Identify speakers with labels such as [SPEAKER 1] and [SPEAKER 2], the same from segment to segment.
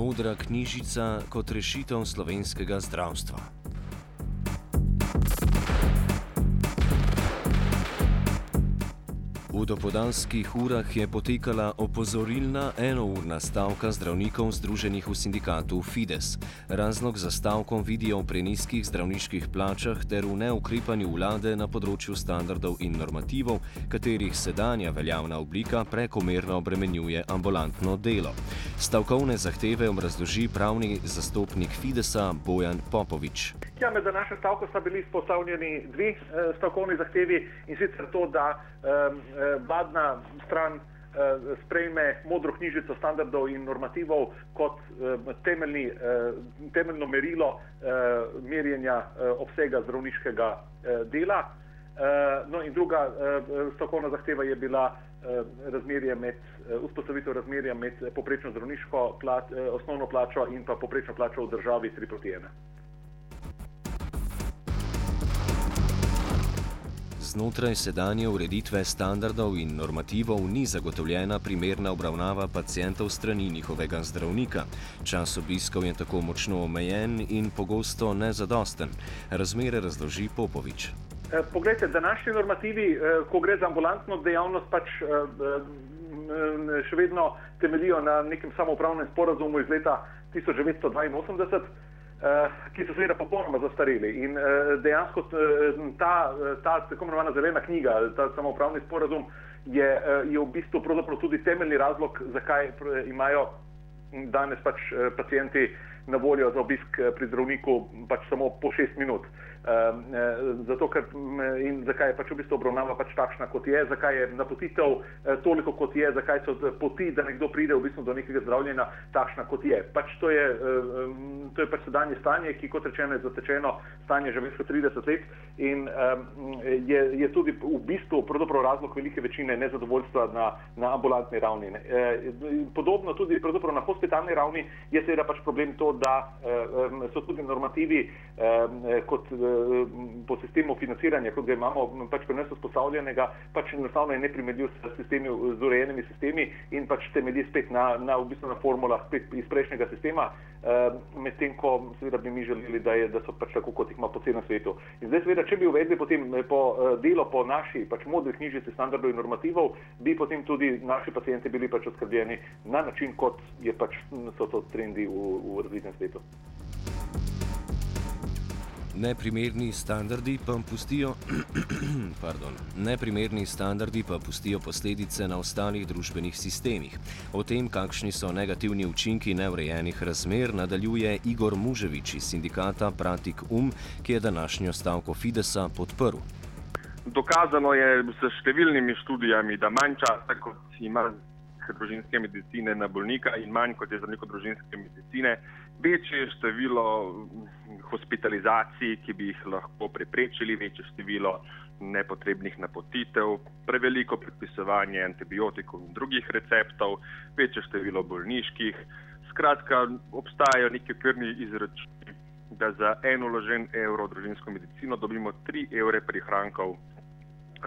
[SPEAKER 1] Modra knjižica kot rešitev slovenskega zdravstva. V dopodanskih urah je potekala opozorilna enourna stavka zdravnikov združenih v sindikatu Fides. Razlog za stavko vidijo v preniskih zdravniških plačah ter v neukrepanju vlade na področju standardov in normativov, katerih sedanja veljavna oblika prekomerno obremenjuje ambulantno delo. Stavkovne zahteve obrazloži pravni zastopnik Fidesa Bojan Popovič.
[SPEAKER 2] Ja, med današnjo stavko sta bili izpostavljeni dve eh, stavkovni zahtevi in sicer to, da eh, vladna stran eh, sprejme modro knjižico standardov in normativov kot eh, temeljni, eh, temeljno merilo merjenja obsega zdravniškega dela. No in druga stavkovna zahteva je bila razmerje med, vzpostavitev razmerja med poprečno zdravniško plat, osnovno plačo in pa poprečno plačo v državi 3 proti 1.
[SPEAKER 1] Znotraj sedanje ureditve standardov in normativov ni zagotovljena primerna obravnava pacijentov strani njihovega zdravnika. Čas obiskov je tako močno omejen in pogosto nezadosten. Razmere razloži Popovič.
[SPEAKER 2] Poglejte, današnji normativi, ko gre za ambulantno dejavnost, pač še vedno temelijo na nekem samoupravnem sporazumu iz leta 1982. Uh, ki so seveda popolnoma zastareli. In uh, dejansko ta, ta tako imenovana zelena knjiga, ta samoupravni sporazum, je, je v bistvu tudi temeljni razlog, zakaj imajo danes pač pacijenti na voljo za obisk pri zdravniku pač samo po šest minut. Ehm, eh, zato, ker in zakaj je pač v bistvu obravnava pač takšna, kot je, zakaj je napotitev eh, toliko, kot je, zakaj so poti, da nekdo pride v bistvu do nekega zdravljenja takšna, kot je. Pač to je, ehm, to je pač sedanje stanje, ki, kot rečeno, je zatečeno stanje že več kot 30 let in ehm, je, je tudi v bistvu razlog velike večine nezadovoljstva na, na ambulantni ravni. Eh, podobno tudi na hospitalni ravni je seveda pač problem to, da so tudi normativi kot po sistemu financiranja, kot ga imamo pač pri nas vzpostavljenega, pač enostavno je neprimerljiv s sistemi, z urejenimi sistemi in pač temelji spet na, na, v bistvu na formulah iz prejšnjega sistema, medtem ko seveda bi mi želeli, da, je, da so pač tako, kot jih ima po celem svetu. In zdaj seveda, če bi uvedli potem eh, po delo po naši pač modri knjižici standardov in normativov, bi potem tudi naši pacijenti bili pač oskrbljeni na način, kot je pač so to trendi v, v razvitem svetu.
[SPEAKER 1] Neprimerni standardi pa pustijo, pardon, neprimerni standardi pa pustijo posledice na ostalih družbenih sistemih. O tem, kakšni so negativni učinki neurejenih razmer, nadaljuje Igor Muževič iz sindikata Pratik Um, ki je današnjo stavko Fidesa podprl.
[SPEAKER 3] Dokazano je s številnimi študijami, da manj časa, kot ima družinske medicine na bolnika in manj kot je zdravnikov družinske medicine, večje število hospitalizacij, ki bi jih lahko preprečili, večje število nepotrebnih napotitev, preveliko predpisovanje antibiotikov in drugih receptov, večje število bolniških. Skratka, obstajajo neki krni izračuni, da za en uložen evro v družinsko medicino dobimo 3 evre prihrankov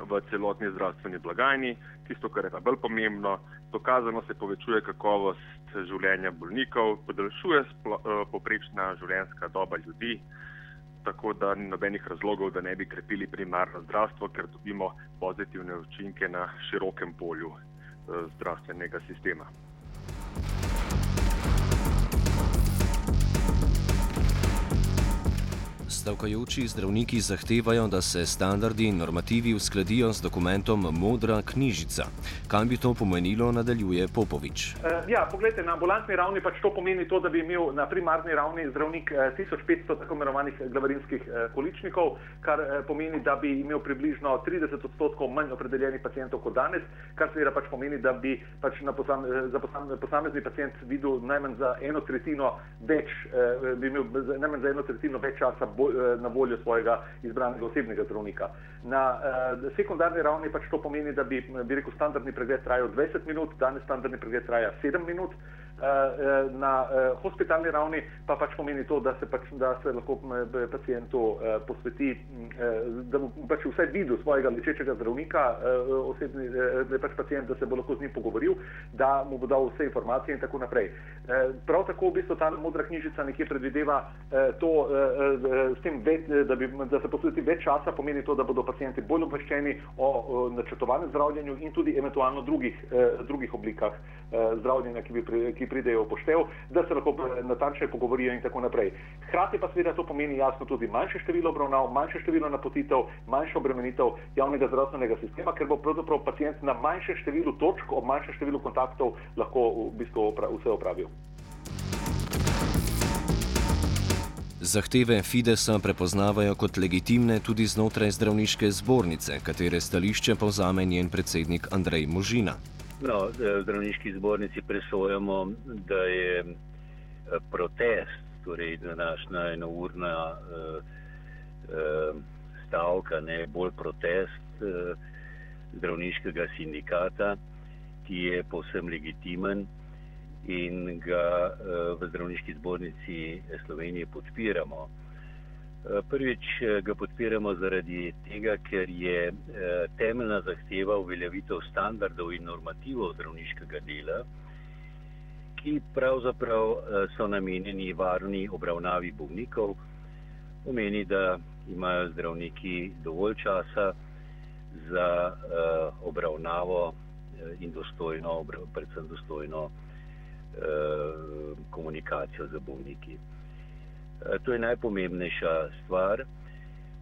[SPEAKER 3] v celotni zdravstveni blagajni. Tisto, kar je pa bolj pomembno, dokazano se povečuje kakovost življenja bolnikov, podaljšuje eh, poprečna življenjska doba ljudi, tako da ni nobenih razlogov, da ne bi krepili primarno zdravstvo, ker dobimo pozitivne učinke na širokem polju eh, zdravstvenega sistema.
[SPEAKER 1] Stavkajoči zdravniki zahtevajo, da se standardi in normativi uskladijo z dokumentom Modra knjižica. Kaj bi to pomenilo, nadaljuje Popovič.
[SPEAKER 2] Uh, ja, poglejte, na ambulantni ravni pač to pomeni to, da bi imel na primarni ravni zdravnik 1500 tako imenovanih glavarinskih količnikov, kar pomeni, da bi imel približno 30 odstotkov manj opredeljenih pacijentov kot danes, kar seveda pač pomeni, da bi pač posam, za posam, posamezni pacijent videl najmanj za eno tretjino več, bi imel najmanj za eno tretjino več časa bolj Eh, na voljo svojega izbranega osebnega zdravnika. Na uh, sekundarni ravni pač to pomeni, da bi, bi rekel, standardni pregled trajal 20 minut, danes standardni pregled traja 7 minut. Na hospitalni ravni pa pač pomeni to, da se, pač, da se lahko pacijentu posveti, da bo pač vsaj videl svojega lečečega zdravnika, osebni, da pač pacijent, da se bo lahko z njim pogovoril, da mu bo dal vse informacije in tako naprej. Prav tako v bistvu ta modra knjižica nekje predvideva to, tem, da, bi, da se posveti več časa, pomeni to, da bodo pacijenti bolj obveščeni o načrtovanem zdravljenju in tudi eventualno drugih, drugih oblikah zdravljenja, ki, bi, ki pridejo v poštev, da se lahko natančneje pogovorijo in tako naprej. Hkrati pa seveda to pomeni jasno tudi manjše število obravnav, manjše število napotitev, manjšo obremenitev javnega zdravstvenega sistema, ker bo pravzaprav pacijent na manjše število točk, ob manjše število kontaktov lahko v bistvu vse opravil.
[SPEAKER 1] Zahteve Fidesa prepoznavajo kot legitimne tudi znotraj zdravniške zbornice, katere stališče povzame njen predsednik Andrej Možina.
[SPEAKER 4] No, v zdravniški zbornici presojamo, da je eh, protest, torej današnja enourna uh, uh, stavka, ne bolj protest uh, zdravniškega sindikata, ki je povsem legitimen in ga uh, v zdravniški zbornici Slovenije podpiramo. Eh, prvič eh, ga podpiramo zaradi tega, ker je temeljna zahteva uveljavitev standardov in normativov zdravniškega dela, ki pravzaprav so namenjeni varni obravnavi bolnikov. Pomeni, da imajo zdravniki dovolj časa za obravnavo in dostojno, predvsem dostojno komunikacijo z bolniki. Eh, to je najpomembnejša stvar.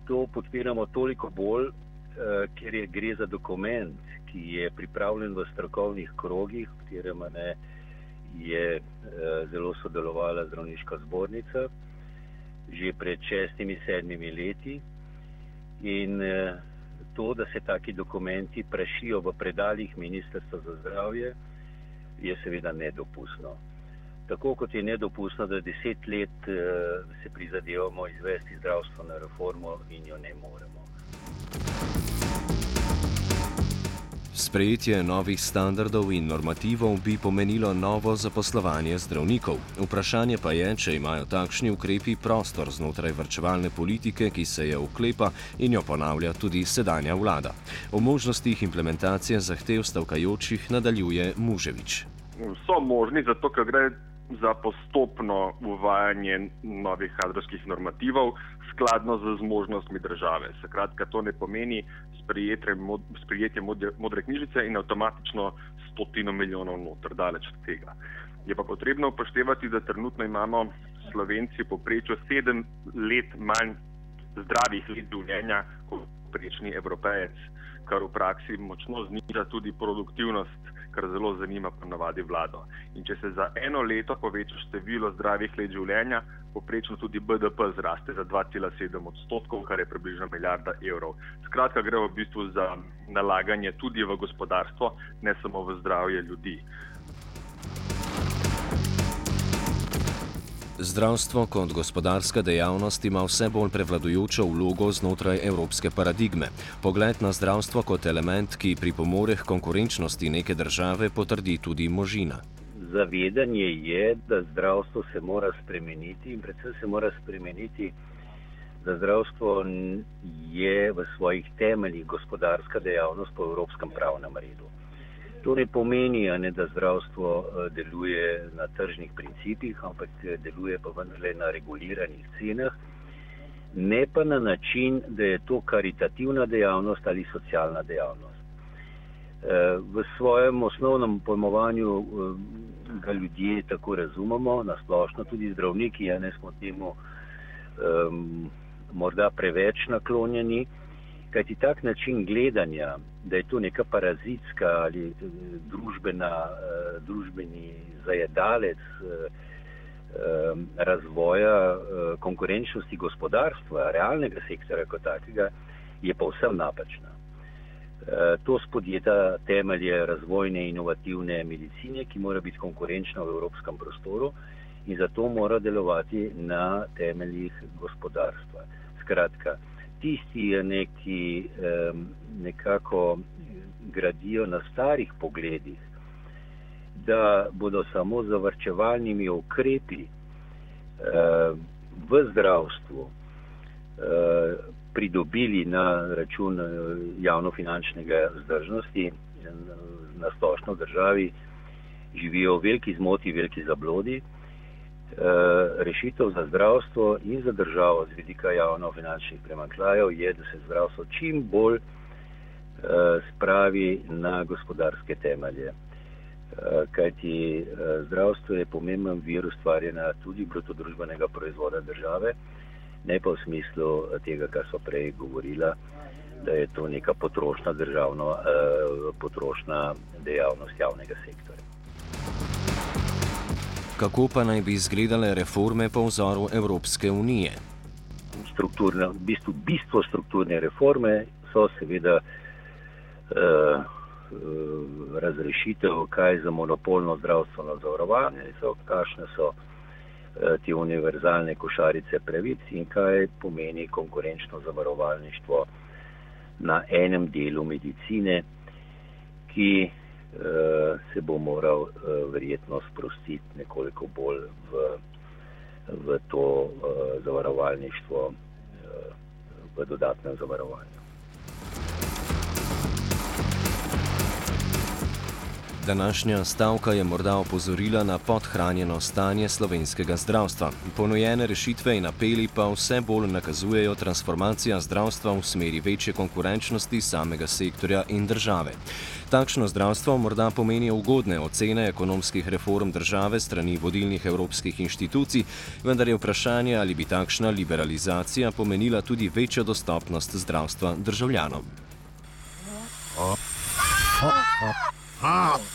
[SPEAKER 4] To podpiramo toliko bolj, eh, ker je gre za dokument, ki je pripravljen v strokovnih krogih, v katerem ne, je eh, zelo sodelovala zdravniška zbornica že pred šestimi, sedmimi leti. In to, da se taki dokumenti prešijo v predaljih Ministrstva za zdravje, je seveda nedopustno tako kot je nedopustno, da deset let uh, se prizadevamo izvesti zdravstveno reformo in jo ne moremo.
[SPEAKER 1] Sprejetje novih standardov in normativov bi pomenilo novo zaposlovanje zdravnikov. Vprašanje pa je, če imajo takšni ukrepi prostor znotraj vrčevalne politike, ki se je uklepa in jo ponavlja tudi sedanja vlada. O možnostih implementacije zahtev stavkajočih nadaljuje Muževič.
[SPEAKER 3] So možni, zato ker gre za postopno uvajanje novih kadrovskih normativov skladno z zmožnostmi države. Skratka, to ne pomeni sprijetje, mod, sprijetje modre knjižice in avtomatično stotino milijonov notr, daleč od tega. Je pa potrebno upoštevati, da trenutno imamo Slovenci poprečju sedem let manj zdravih let življenja kot prejšnji evropejec, kar v praksi močno zniža tudi produktivnost kar zelo zanima ponavadi vlado. In če se za eno leto poveča število zdravih let življenja, poprečno tudi BDP zraste za 2,7 odstotkov, kar je približno milijarda evrov. Skratka, gre v bistvu za nalaganje tudi v gospodarstvo, ne samo v zdravje ljudi.
[SPEAKER 1] Zdravstvo kot gospodarska dejavnost ima vse bolj prevladujočo vlogo znotraj evropske paradigme. Pogled na zdravstvo kot element, ki pripomore k konkurenčnosti neke države, potrdi tudi možina.
[SPEAKER 4] Zavedanje je, da zdravstvo se mora spremeniti in predvsem se mora spremeniti, da zdravstvo je v svojih temeljih gospodarska dejavnost po evropskem pravnem redu. To ne pomeni, ne, da zdravstvo eh, deluje na tržnih principih, ampak eh, deluje pa vendarle na reguliranih cenah, ne pa na način, da je to karitativna dejavnost ali socialna dejavnost. Eh, v svojem osnovnem pojmovanju ga ljudje tako razumemo, nasplošno tudi zdravniki, ja ne smo temu um, morda preveč naklonjeni. Kaj ti tak način gledanja, da je to neka parazitska ali eh, družbena, eh, družbeni zajedalec eh, razvoja konkurenčnosti gospodarstva, realnega sektora kot takega, je povsem napačna. To spodjeta temelje razvojne inovativne medicine, ki mora biti konkurenčna v evropskem prostoru in zato mora delovati na temeljih gospodarstva. Skratka, tisti, ki nekako gradijo na starih pogledih, da bodo samo zavrčevalnimi ukrepi uh, v zdravstvu pridobili na račun javnofinančnega zdržnosti na splošno državi, živijo v veliki zmoti, veliki zablodi. Rešitev za zdravstvo in za državo z vidika javnofinančnih premankljajev je, da se zdravstvo čim bolj spravi na gospodarske temelje. Kajti zdravstvo je pomemben vir ustvarjanja tudi brutodružbenega proizvoda države ne pa v smislu tega, kar so prej govorila, da je to neka potrošna državno, eh, potrošna dejavnost javnega sektorja.
[SPEAKER 1] Kako pa naj bi izgledale reforme po vzoru Evropske unije?
[SPEAKER 4] Strukturne, v bistvu, bistvo strukturne reforme so seveda eh, razrešitev, kaj za monopolno zdravstveno zavarovanje, kakšne so Eh, te univerzalne košarice pravic in kaj pomeni konkurenčno zavarovalništvo na enem delu medicine, ki se bo moral uh, verjetno sprostiti nekoliko bolj v, v to uh, zavarovalništvo, v dodatnem zavarovanju.
[SPEAKER 1] Današnja stavka je morda opozorila na podhranjeno stanje slovenskega zdravstva. Ponujene rešitve in apeli pa vse bolj nakazujejo transformacija zdravstva v smeri večje konkurenčnosti samega sektorja in države. Takšno zdravstvo morda pomeni ugodne ocene ekonomskih reform države strani vodilnih evropskih inštitucij, vendar je vprašanje, ali bi takšna liberalizacija pomenila tudi večjo dostopnost zdravstva državljanom. Oh. Oh. Oh.